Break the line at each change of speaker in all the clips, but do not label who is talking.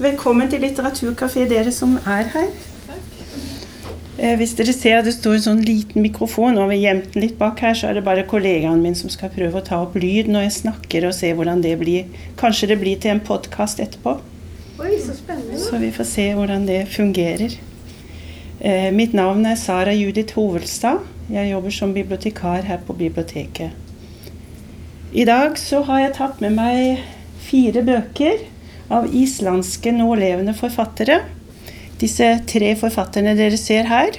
Velkommen til Litteraturkafé, dere som er her. Eh, hvis dere ser at det står en sånn liten mikrofon, og vi gjemt den litt bak her, så er det bare kollegaen min som skal prøve å ta opp lyd når jeg snakker, og se hvordan det blir. Kanskje det blir til en podkast etterpå.
Oi, så spennende.
Så vi får se hvordan det fungerer. Eh, mitt navn er Sara Judith Hovelstad. Jeg jobber som bibliotekar her på biblioteket. I dag så har jeg tatt med meg fire bøker av islandske nålevende forfattere. Disse tre forfatterne dere ser her.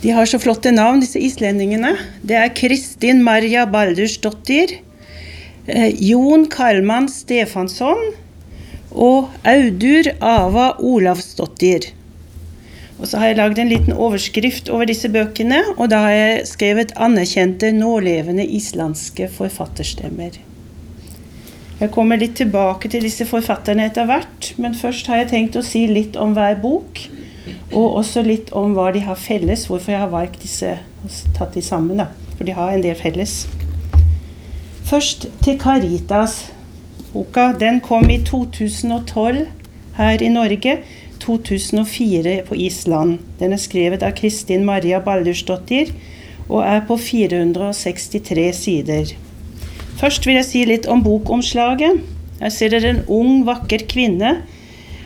De har så flotte navn, disse islendingene. Det er Kristin Marja Baldursdottir, eh, Jon Karlmann Stefansson og Audur Ava Olavsdottir. Og så har jeg lagd en liten overskrift over disse bøkene, og da har jeg skrevet 'Anerkjente nålevende islandske forfatterstemmer'. Jeg kommer litt tilbake til disse forfatterne etter hvert, men først har jeg tenkt å si litt om hver bok. Og også litt om hva de har felles, hvorfor jeg har valgt disse og tatt de sammen. da, For de har en del felles. Først til Caritas-boka. Den kom i 2012 her i Norge. 2004 på Island. Den er skrevet av Kristin Maria Baldursdottir og er på 463 sider. Først vil jeg si litt om bokomslaget. Her ser dere en ung, vakker kvinne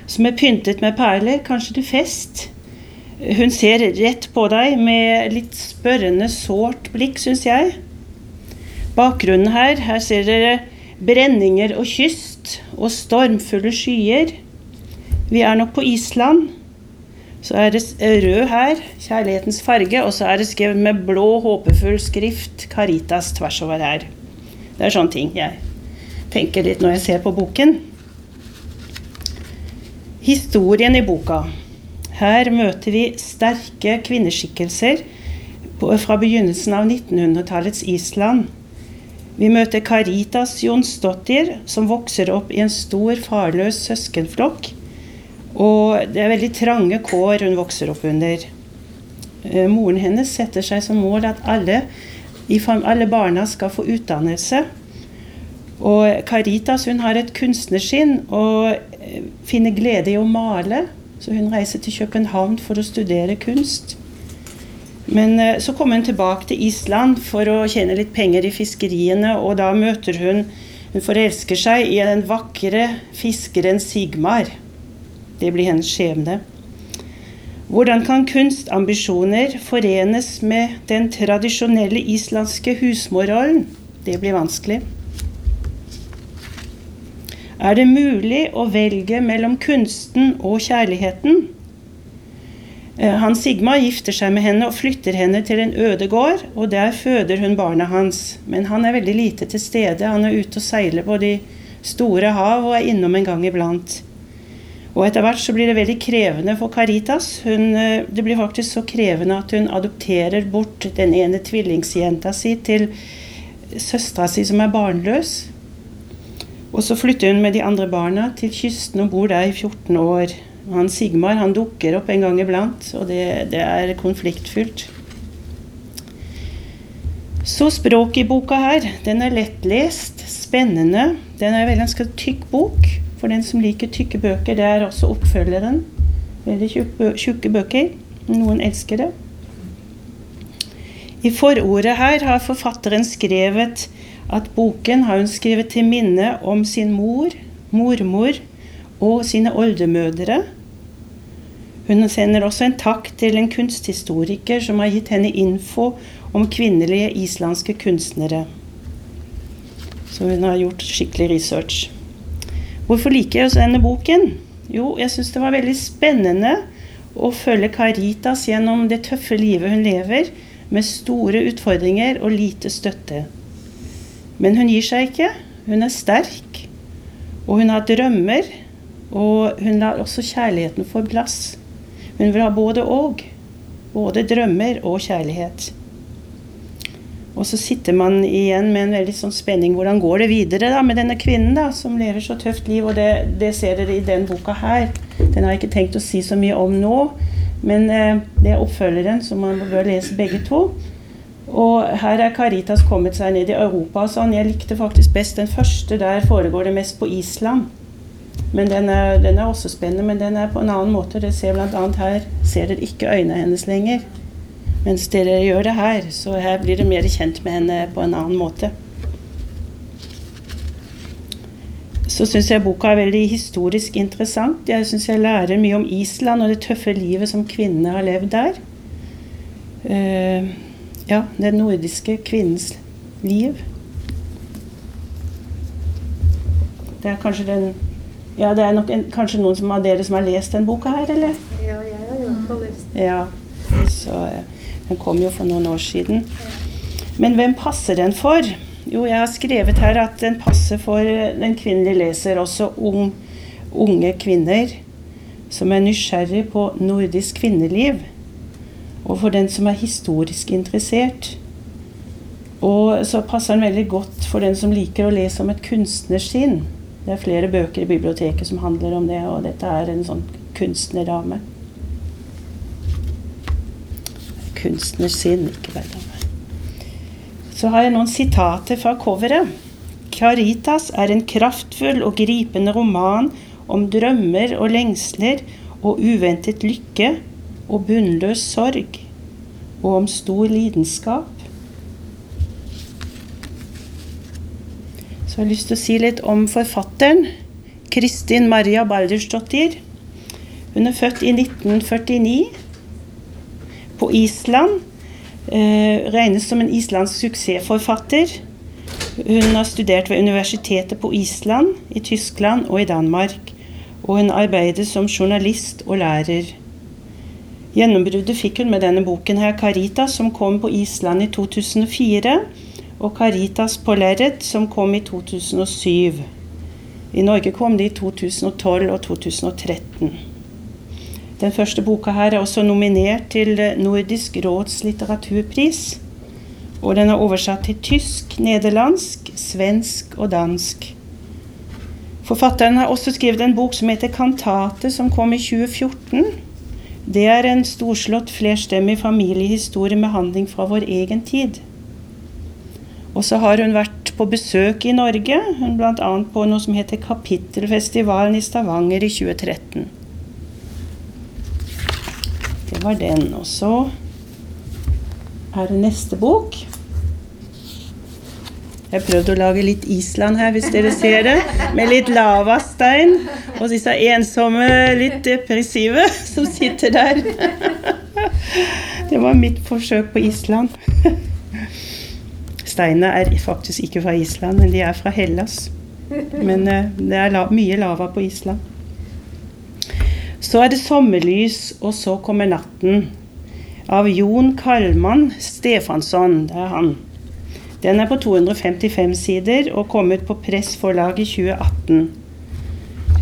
som er pyntet med perler, kanskje til fest. Hun ser rett på deg med litt spørrende, sårt blikk, syns jeg. Bakgrunnen her, her ser dere brenninger og kyst og stormfulle skyer. Vi er nok på Island. Så er det rød her, kjærlighetens farge, og så er det skrevet med blå, håpefull skrift 'Caritas' tvers over her. Det er sånne ting jeg tenker litt når jeg ser på boken. Historien i boka. Her møter vi sterke kvinneskikkelser fra begynnelsen av 1900-tallets Island. Vi møter Caritas Jonsdottir, som vokser opp i en stor, farløs søskenflokk. Og det er veldig trange kår hun vokser opp under. Eh, moren hennes setter seg som mål at alle alle barna skal få utdannelse. Og Caritas hun har et kunstnerskinn og eh, finner glede i å male. Så hun reiser til København for å studere kunst. Men eh, så kommer hun tilbake til Island for å tjene litt penger i fiskeriene, og da møter hun Hun forelsker seg i den vakre fiskeren Sigmar. Det blir hennes skjebne. Hvordan kan kunstambisjoner forenes med den tradisjonelle islandske husmorrollen? Det blir vanskelig. Er det mulig å velge mellom kunsten og kjærligheten? Eh, han Sigma gifter seg med henne og flytter henne til en øde gård, og der føder hun barna hans. Men han er veldig lite til stede. Han er ute og seiler på de store hav og er innom en gang iblant. Og etter hvert så blir det veldig krevende for Caritas. Hun, eh, det blir faktisk så krevende at hun adopterer bort den ene tvillingsjenta si til søstera si som er barnløs. Og så flytter hun med de andre barna til kysten og bor der i 14 år. Han Sigmar han dukker opp en gang iblant, og det, det er konfliktfylt. Så språket i boka her. Den er lettlest, spennende. Den er en ganske tykk bok. For den som liker tykke bøker, det er også oppfølgeren. Veldig tjukke bøker. Noen elsker det. I forordet her har forfatteren skrevet at boken har hun skrevet til minne om sin mor, mormor og sine oldemødre. Hun sender også en takk til en kunsthistoriker som har gitt henne info om kvinnelige islandske kunstnere. Så hun har gjort skikkelig research. Hvorfor liker jeg også denne boken? Jo, jeg syns det var veldig spennende å følge Caritas gjennom det tøffe livet hun lever, med store utfordringer og lite støtte. Men hun gir seg ikke. Hun er sterk, og hun har drømmer. Og hun lar også kjærligheten få plass. Hun vil ha både og. Både drømmer og kjærlighet. Og så sitter man igjen med en veldig sånn spenning. Hvordan går det videre da med denne kvinnen da, som lever så tøft liv? Og det, det ser dere i den boka her. Den har jeg ikke tenkt å si så mye om nå. Men eh, det er oppfølgeren, så man bør lese begge to. Og her er Caritas kommet seg ned i Europa og sånn. Jeg likte faktisk best den første. Der foregår det mest på Island. Men den er, den er også spennende, men den er på en annen måte. Dere ser bl.a. her ser dere ikke øynene hennes lenger. Mens dere gjør det her, så her blir dere mer kjent med henne på en annen måte. Så syns jeg boka er veldig historisk interessant. Jeg syns jeg lærer mye om Island og det tøffe livet som kvinnene har levd der. Uh, ja, den nordiske kvinnens liv. Det er kanskje den Ja, det er nok en, kanskje noen av dere som har lest den boka her, eller?
Ja, jeg har i hvert fall lest
den. Ja, så... Uh, den kom jo for noen år siden. Men hvem passer den for? Jo, jeg har skrevet her at den passer for den kvinnelige leser, også unge kvinner som er nysgjerrig på nordisk kvinneliv. Og for den som er historisk interessert. Og så passer den veldig godt for den som liker å lese om et kunstnersinn. Det er flere bøker i biblioteket som handler om det, og dette er en sånn kunstnerdame. Kunstners sin. ikke Så har jeg noen sitater fra coveret. Caritas er en kraftfull og gripende roman om drømmer og lengsler og uventet lykke og bunnløs sorg, og om stor lidenskap. Så jeg har lyst til å si litt om forfatteren. Kristin Maria Baldersdottir. Hun er født i 1949 på Island. Eh, regnes som en islandsk suksessforfatter. Hun har studert ved universitetet på Island, i Tyskland og i Danmark. Og hun arbeider som journalist og lærer. Gjennombruddet fikk hun med denne boken her, 'Caritas', som kom på Island i 2004. Og 'Caritas på lerret', som kom i 2007. I Norge kom det i 2012 og 2013. Den første boka her er også nominert til Nordisk råds litteraturpris. Og den er oversatt til tysk, nederlandsk, svensk og dansk. Forfatteren har også skrevet en bok som heter 'Kantate', som kom i 2014. Det er en storslått, flerstemmig familiehistorie med handling fra vår egen tid. Og så har hun vært på besøk i Norge, bl.a. på noe som heter Kapittelfestivalen i Stavanger i 2013. Var den. Og så er det neste bok. Jeg har prøvd å lage litt Island her, hvis dere ser det. Med litt lavastein. Og disse ensomme, litt depressive som sitter der. Det var mitt forsøk på Island. Steinene er faktisk ikke fra Island, men de er fra Hellas. Men eh, det er mye lava på Island. Så er det sommerlys, og så kommer natten. Av Jon Kalman Stefansson. Det er han. Den er på 255 sider og kom ut på Press forlag i 2018.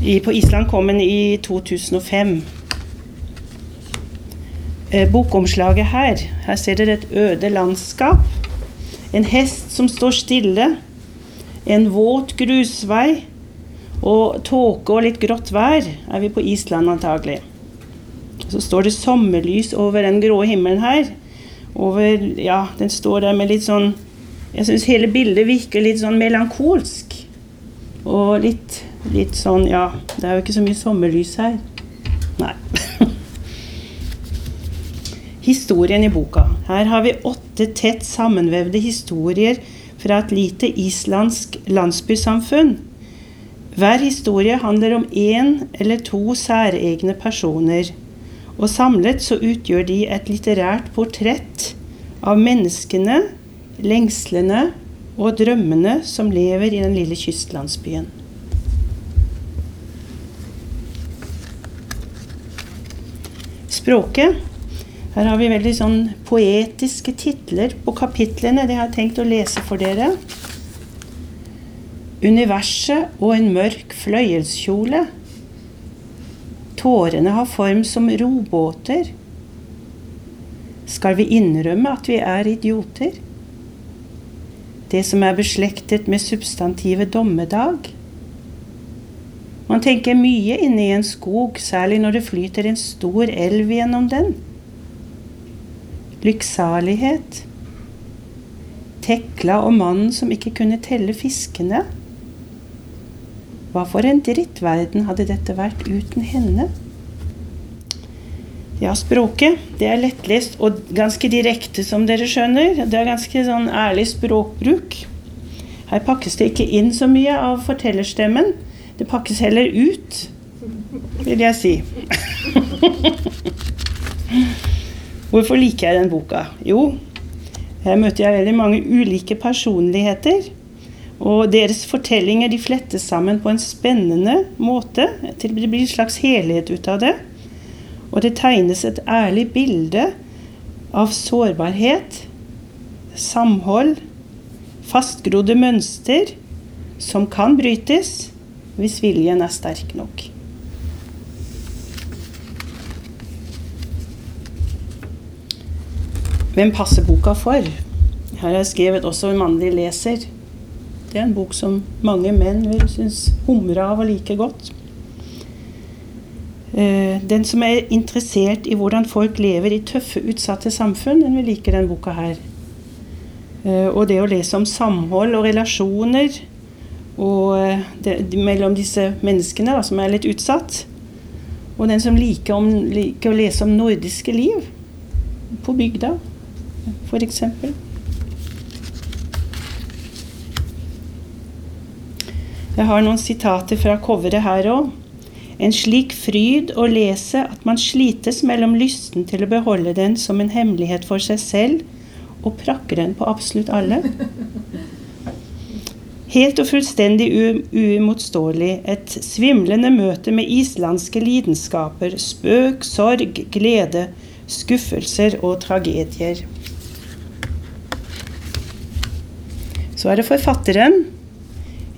I, på Island kom den i 2005. Eh, bokomslaget her. Her ser dere et øde landskap. En hest som står stille. En våt grusvei og tåke og litt grått vær er vi på Island antagelig. Så står det sommerlys over den grå himmelen her. Over Ja, den står der med litt sånn Jeg syns hele bildet virker litt sånn melankolsk. Og litt, litt sånn Ja, det er jo ikke så mye sommerlys her. Nei. Historien i boka. Her har vi åtte tett sammenvevde historier fra et lite islandsk landsbysamfunn hver historie handler om én eller to særegne personer, og samlet så utgjør de et litterært portrett av menneskene, lengslene og drømmene som lever i den lille kystlandsbyen. Språket. Her har vi veldig sånn poetiske titler på kapitlene. Det har tenkt å lese for dere universet og en mørk fløyelskjole. Tårene har form som robåter. Skal vi innrømme at vi er idioter? det som er beslektet med substantivet dommedag. Man tenker mye inne i en skog, særlig når det flyter en stor elv gjennom den. Lykksalighet. Tekla og mannen som ikke kunne telle fiskene. Hva for en drittverden hadde dette vært uten henne? Ja, språket det er lettlest og ganske direkte, som dere skjønner. Det er ganske sånn ærlig språkbruk. Her pakkes det ikke inn så mye av fortellerstemmen. Det pakkes heller ut, vil jeg si. Hvorfor liker jeg den boka? Jo, her møter jeg veldig mange ulike personligheter. Og deres fortellinger de flettes sammen på en spennende måte. Til det blir en slags helhet ut av det. Og det tegnes et ærlig bilde av sårbarhet, samhold, fastgrodde mønster som kan brytes hvis viljen er sterk nok. Hvem passer boka for? Her har jeg skrevet også en mannlig leser. Det er en bok som mange menn vil synes humre av og like godt. Eh, den som er interessert i hvordan folk lever i tøffe, utsatte samfunn, den vil like den boka her. Eh, og det å lese om samhold og relasjoner og eh, det, mellom disse menneskene da, som er litt utsatt. Og den som liker, om, liker å lese om nordiske liv på bygda, f.eks. Jeg har noen sitater fra coveret her òg. En slik fryd å lese at man slites mellom lysten til å beholde den som en hemmelighet for seg selv, og prakker den på absolutt alle. Helt og fullstendig uimotståelig. Et svimlende møte med islandske lidenskaper, spøk, sorg, glede, skuffelser og tragedier. Så er det forfatteren.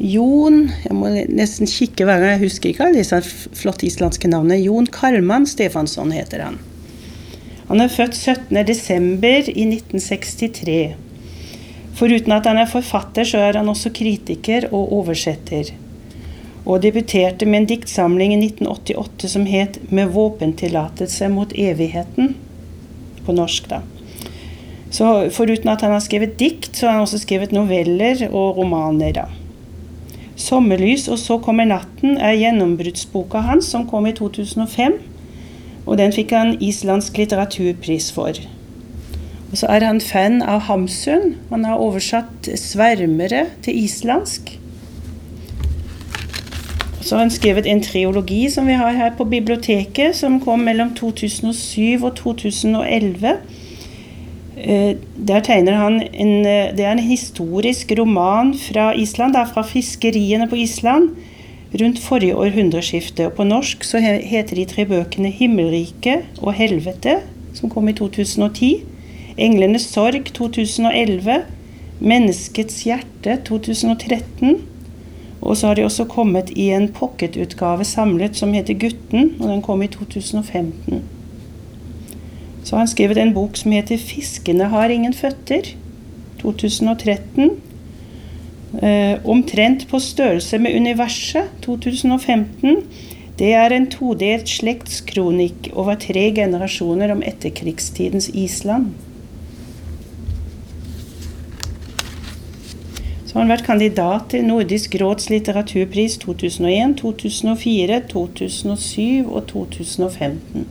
Jon Jeg må nesten kikke hver gang jeg husker ikke alle disse flotte islandske navnene. Jon Karman Stefansson heter han. Han er født 17.12. i 1963. Foruten at han er forfatter, så er han også kritiker og oversetter. Og debuterte med en diktsamling i 1988 som het 'Med våpentillatelse mot evigheten'. På norsk, da. Så foruten at han har skrevet dikt, så har han også skrevet noveller og romaner. da. 'Sommerlys og så kommer natten' er gjennombruddsboka hans, som kom i 2005. Og den fikk han islandsk litteraturpris for. Og så er han fan av Hamsun. Han har oversatt 'Svermere' til islandsk. Så har han skrevet en triologi som vi har her på biblioteket, som kom mellom 2007 og 2011. Eh, der tegner han en, eh, Det er en historisk roman fra Island, da, fra fiskeriene på Island rundt forrige århundreskifte. Og på norsk så heter de tre bøkene 'Himmelriket' og 'Helvete', som kom i 2010. 'Englenes sorg' 2011. 'Menneskets hjerte' 2013. Og så har de også kommet i en pocketutgave samlet som heter 'Gutten', og den kom i 2015. Så har han skrevet en bok som heter 'Fiskene har ingen føtter', 2013. Eh, omtrent på størrelse med universet, 2015. Det er en todelt slektskronikk over tre generasjoner om etterkrigstidens Island. Så har han vært kandidat til Nordisk råds litteraturpris 2001, 2004, 2007 og 2015.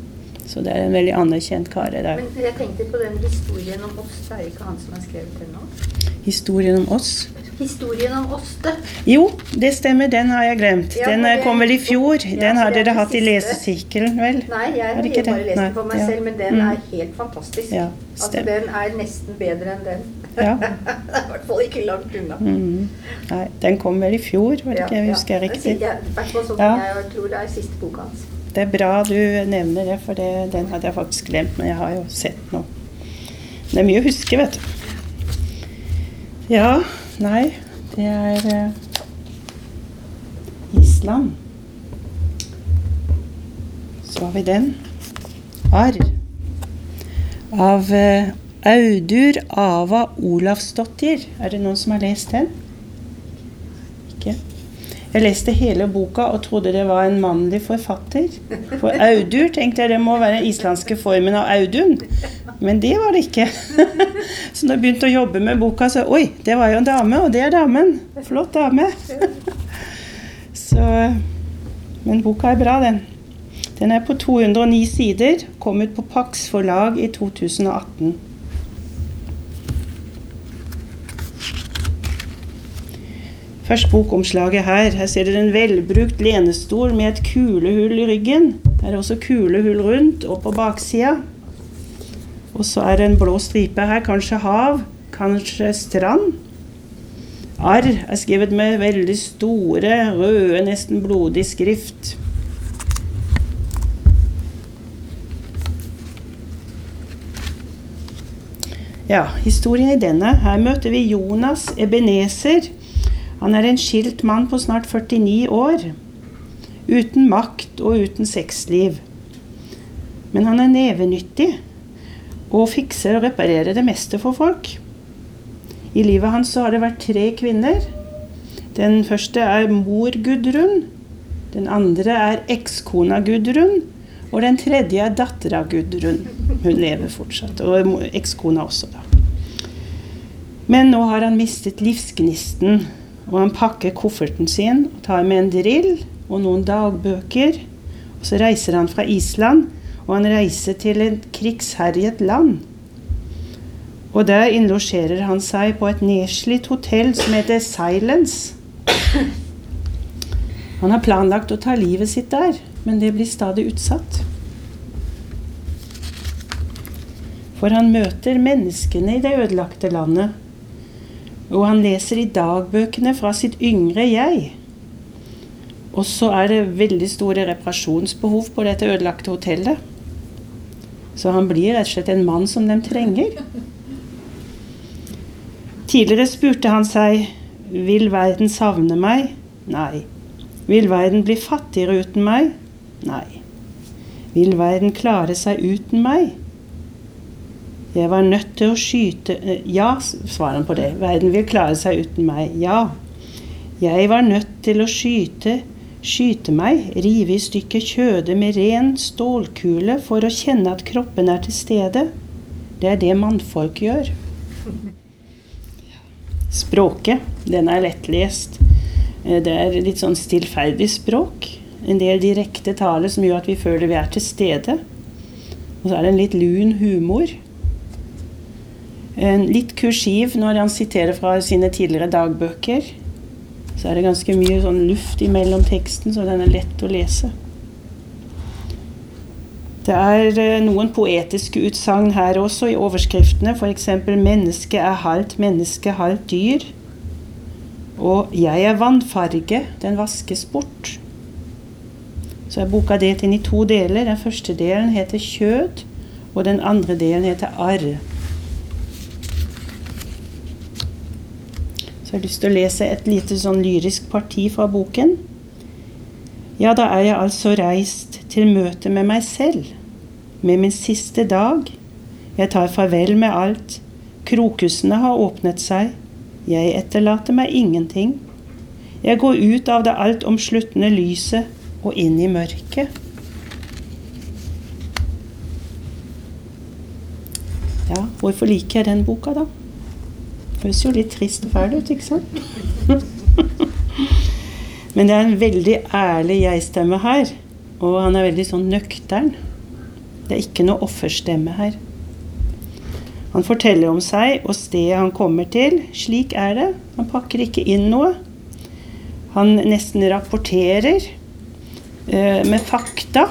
Så det er en veldig anerkjent kar. der.
Men jeg tenkte på den historien om oss. Det er ikke han som har skrevet den nå?
Historien om oss?
Historien om oss, det.
Jo, det stemmer. Den har jeg glemt.
Ja,
den eh, kom vel i fjor.
Ja,
den har
er
dere hatt i lesesirkelen, vel?
Nei, jeg har
ikke
bare lest den for meg
ja.
selv, men den
Mm.
er helt fantastisk.
Ja,
altså, den er nesten bedre enn den.
Ja.
i hvert fall ikke langt unna.
Mm. Nei, den kom vel i fjor, var det ikke? Jeg husker jeg riktig.
jeg, i hvert fall sånn
Ja.
jeg tror det er siste boka hans.
Det er bra du nevner det, for det, den hadde jeg faktisk glemt, men jeg har jo sett noe. Det er mye å huske, vet du. Ja, nei, det er eh, Island. Så har vi den. Arr. Av eh, Audur Ava Olavsdottir. Er det noen som har lest den? Jeg leste hele boka og trodde det var en mannlig forfatter. For Audur tenkte jeg det må være den islandske formen av Audun. Men det var det ikke. Så da jeg begynte å jobbe med boka, så Oi, det var jo en dame, og det er damen. Flott dame. Så Men boka er bra, den. Den er på 209 sider. Kom ut på Pax forlag i 2018. Først bokomslaget her. Her ser dere en velbrukt lenestol med et kulehull i ryggen. Her er også kulehull rundt og på baksida. Og så er det en blå stripe her. Kanskje hav, kanskje strand. Arr er skrevet med veldig store, røde, nesten blodig skrift. Ja, historien i denne. Her møter vi Jonas Ebenezer han er en skilt mann på snart 49 år, uten makt og uten sexliv. Men han er nevenyttig og fikser og reparerer det meste for folk. I livet hans så har det vært tre kvinner. Den første er mor Gudrun. Den andre er ekskona Gudrun. Og den tredje er dattera Gudrun. Hun lever fortsatt. Og ekskona også, da. Men nå har han mistet livsgnisten og han pakker kofferten sin og tar med en drill og noen dagbøker. Og så reiser han fra Island, og han reiser til et krigsherjet land. Og der innlosjerer han seg på et nedslitt hotell som heter Silence. Han har planlagt å ta livet sitt der, men det blir stadig utsatt. For han møter menneskene i det ødelagte landet og han leser i dagbøkene fra sitt yngre jeg. Og så er det veldig store reparasjonsbehov på dette ødelagte hotellet. Så han blir rett og slett en mann som de trenger. Tidligere spurte han seg vil verden savne meg? Nei. Vil verden bli fattigere uten meg? Nei. Vil verden klare seg uten meg? Jeg var nødt til å skyte eh, Ja, svarer han på det. Verden vil klare seg uten meg. Ja. Jeg var nødt til å skyte, skyte meg, rive i stykker kjødet med ren stålkule for å kjenne at kroppen er til stede. Det er det mannfolk gjør. Språket, den er lettlest. Eh, det er litt sånn stillferdig språk. En del direkte tale som gjør at vi føler vi er til stede. Og så er det en litt lun humor. Litt kursiv når han siterer fra sine tidligere dagbøker. Så er det ganske mye sånn luft imellom teksten, så den er lett å lese. Det er eh, noen poetiske utsagn her også i overskriftene, f.eks.: 'Mennesket er halvt menneske, halvt dyr'. Og 'Jeg er vannfarge, den vaskes bort'. Så er boka delt inn i to deler. Den første delen heter 'Kjød', og den andre delen heter 'Arr'. Så jeg har lyst til å lese et lite sånn lyrisk parti fra boken. Ja, da er jeg altså reist til møte med meg selv, med min siste dag. Jeg tar farvel med alt. Krokusene har åpnet seg. Jeg etterlater meg ingenting. Jeg går ut av det altomsluttende lyset og inn i mørket. Ja, hvorfor liker jeg den boka, da? Høres jo litt trist og fæl ut, ikke sant? Men det er en veldig ærlig jeg-stemme her. Og han er veldig sånn nøktern. Det er ikke noe offerstemme her. Han forteller om seg og stedet han kommer til. Slik er det. Han pakker ikke inn noe. Han nesten rapporterer eh, med fakta.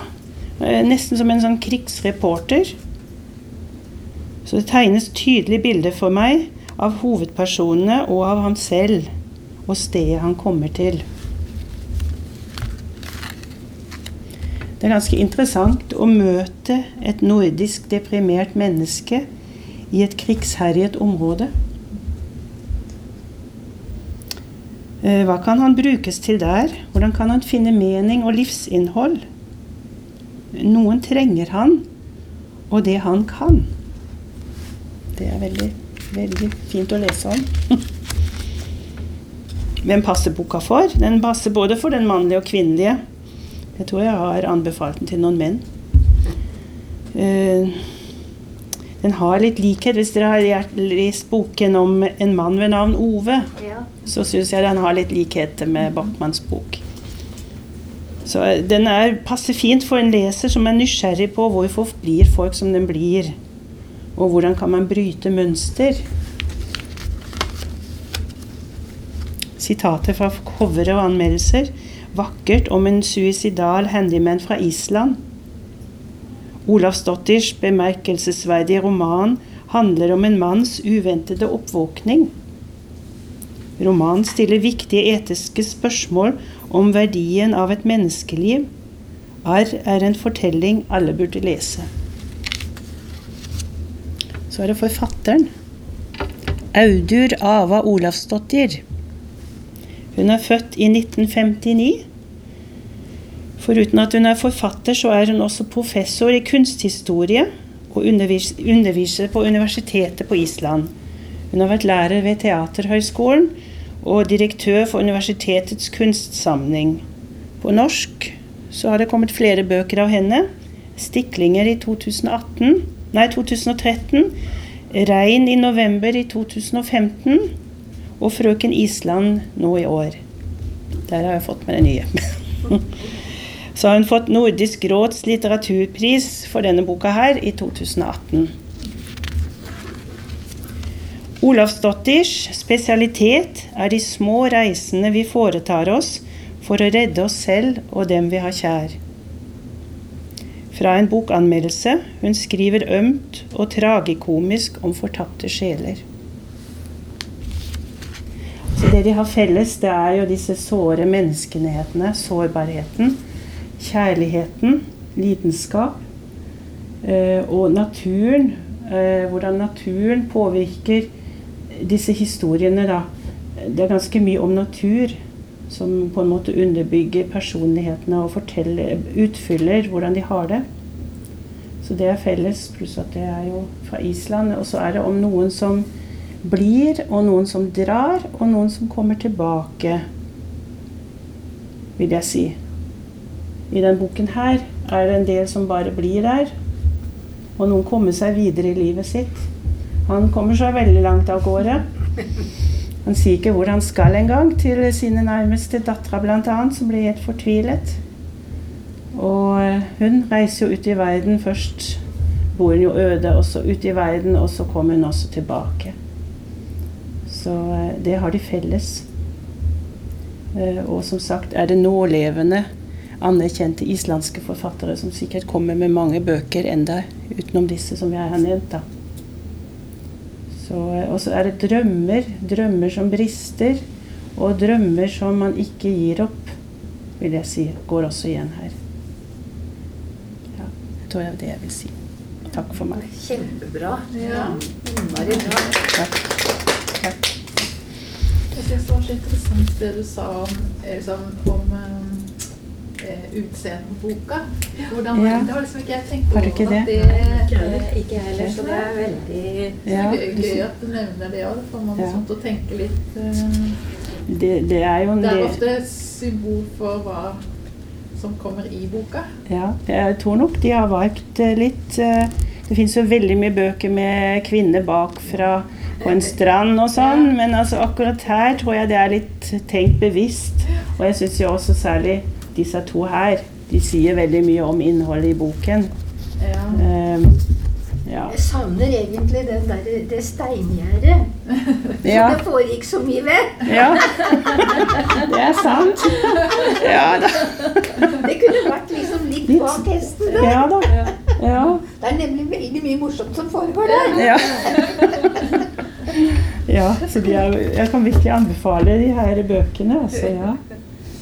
Eh, nesten som en sånn krigsreporter. Så det tegnes tydelige bilder for meg av hovedpersonene og av ham selv og stedet han kommer til. Det er ganske interessant å møte et nordisk deprimert menneske i et krigsherjet område. Eh, hva kan han brukes til der? Hvordan kan han finne mening og livsinnhold? Noen trenger han og det han kan. det er veldig, veldig fint å lese om. Hvem passer boka for? Den passer både for den mannlige og kvinnelige. Jeg tror jeg har anbefalt den til noen menn. Eh, den har litt likhet. Hvis dere har lest boken om en mann ved navn Ove,
Ja.
så syns jeg den har litt likhet med Bachmanns bok. Så eh, den er, passer fint for en leser som er nysgjerrig på hvorfor blir folk som den blir, og hvordan kan man bryte mønster. Sitater fra covere og anmeldelser. Vakkert om en suicidal handyman fra Island. Olavsdotters bemerkelsesverdige roman handler om en manns uventede oppvåkning. Romanen stiller viktige etiske spørsmål om verdien av et menneskeliv. Arr er en fortelling alle burde lese. Så er det forfatteren. Audur Ava Olavsdottir. Hun er født i 1959. Foruten at hun er forfatter, så er hun også professor i kunsthistorie og underviser på universitetet på Island. Hun har vært lærer ved Teaterhøgskolen og direktør for universitetets kunstsamling. På norsk så har det kommet flere bøker av henne. 'Stiklinger' i 2018, nei 2013. 'Regn i november' i 2015. Og 'Frøken Island' nå i år. Der har jeg fått med det nye. Så har hun fått Nordisk råds litteraturpris for denne boka her i 2018. Olavsdotters spesialitet er de små reisene vi foretar oss for å redde oss selv og dem vi har kjær. Fra en bokanmeldelse hun skriver ømt og tragikomisk om fortapte sjeler. Så det de har felles, det er jo disse såre menneskenhetene, sårbarheten, kjærligheten, lidenskap eh, og naturen. Eh, hvordan naturen påvirker disse historiene, da. Det er ganske mye om natur som på en måte underbygger personlighetene og forteller, utfyller hvordan de har det. Så det er felles, pluss at det er jo fra Island. Og så er det om noen som blir, og noen som drar, og noen som kommer tilbake, vil jeg si. I denne boken her er det en del som bare blir der, og noen kommer seg videre i livet sitt. Han kommer seg veldig langt av gårde. Han sier ikke hvor han skal engang, til sine nærmeste dattera bl.a., som blir helt fortvilet. Og eh, hun reiser jo ut i verden. Først bor hun jo øde, og så ut i verden, og så kommer hun også tilbake. Så eh, det har de felles. Eh, Og som sagt er det nålevende, anerkjente islandske forfattere som sikkert kommer med mange bøker enda utenom disse som jeg har nevnt. da. Så, eh, og så er det drømmer. Drømmer som brister. Og drømmer som man ikke gir opp, vil jeg si, går også igjen her. Ja, det tror jeg er det jeg vil si. Takk for meg.
Kjempebra.
Ja.
Innmari bra.
Takk. Takk.
Jeg synes det var så interessant det du sa om, eh, liksom, om eh, utseendet på boka. Hvordan,
Ja.
Det har liksom ikke jeg tenkt
Har du ikke det?
Eh, Ikke jeg heller, så det er veldig
Ja,
gøy at du nevner det òg. Da får man
Ja.
sånt å tenke litt eh,
Det, det er jo en
Det er ofte symbol for hva som kommer i boka.
Ja, jeg tror nok de har valgt eh, litt eh, Det finnes jo veldig mye bøker med kvinner bakfra på en strand og sånn, men altså akkurat her tror jeg det er litt tenkt bevisst. Og jeg syns jo også særlig disse to her, de sier veldig mye om innholdet i boken.
Ja.
Um, ja.
Jeg savner egentlig den der, det steingjerdet.
Ja.
Det foregikk så mye ved.
ja. Det er sant. Ja da.
Det kunne vært liksom litt
Litt.
bak hesten der.
Ja da. Ja.
Det er nemlig veldig mye morsomt som foregår der.
Ja. ja så de er, jeg kan virkelig anbefale de her bøkene. Altså, ja.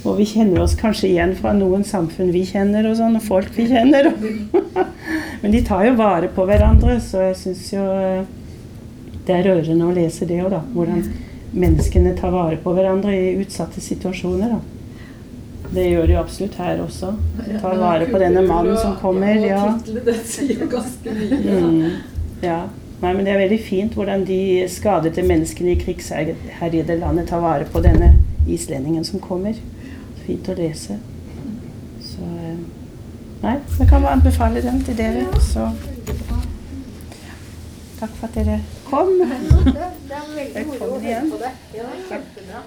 Og vi kjenner oss kanskje igjen fra noen samfunn vi kjenner, og sånne folk vi kjenner. Men de tar jo vare på hverandre, så jeg syns jo eh, det er rørende å lese det òg, da. Hvordan menneskene tar vare på hverandre i utsatte situasjoner. da. Det gjør de absolutt her også. De tar vare på denne mannen som kommer. Ja. Mm, ja. Nei, men Det er veldig fint hvordan de skadede menneskene i krigsherjede landet tar vare på denne islendingen som kommer. Fint å lese. Så eh, Nei, jeg kan bare anbefale den til dere. Så takk for at dere kom. Velkommen igjen.
det. Ja, kjempebra.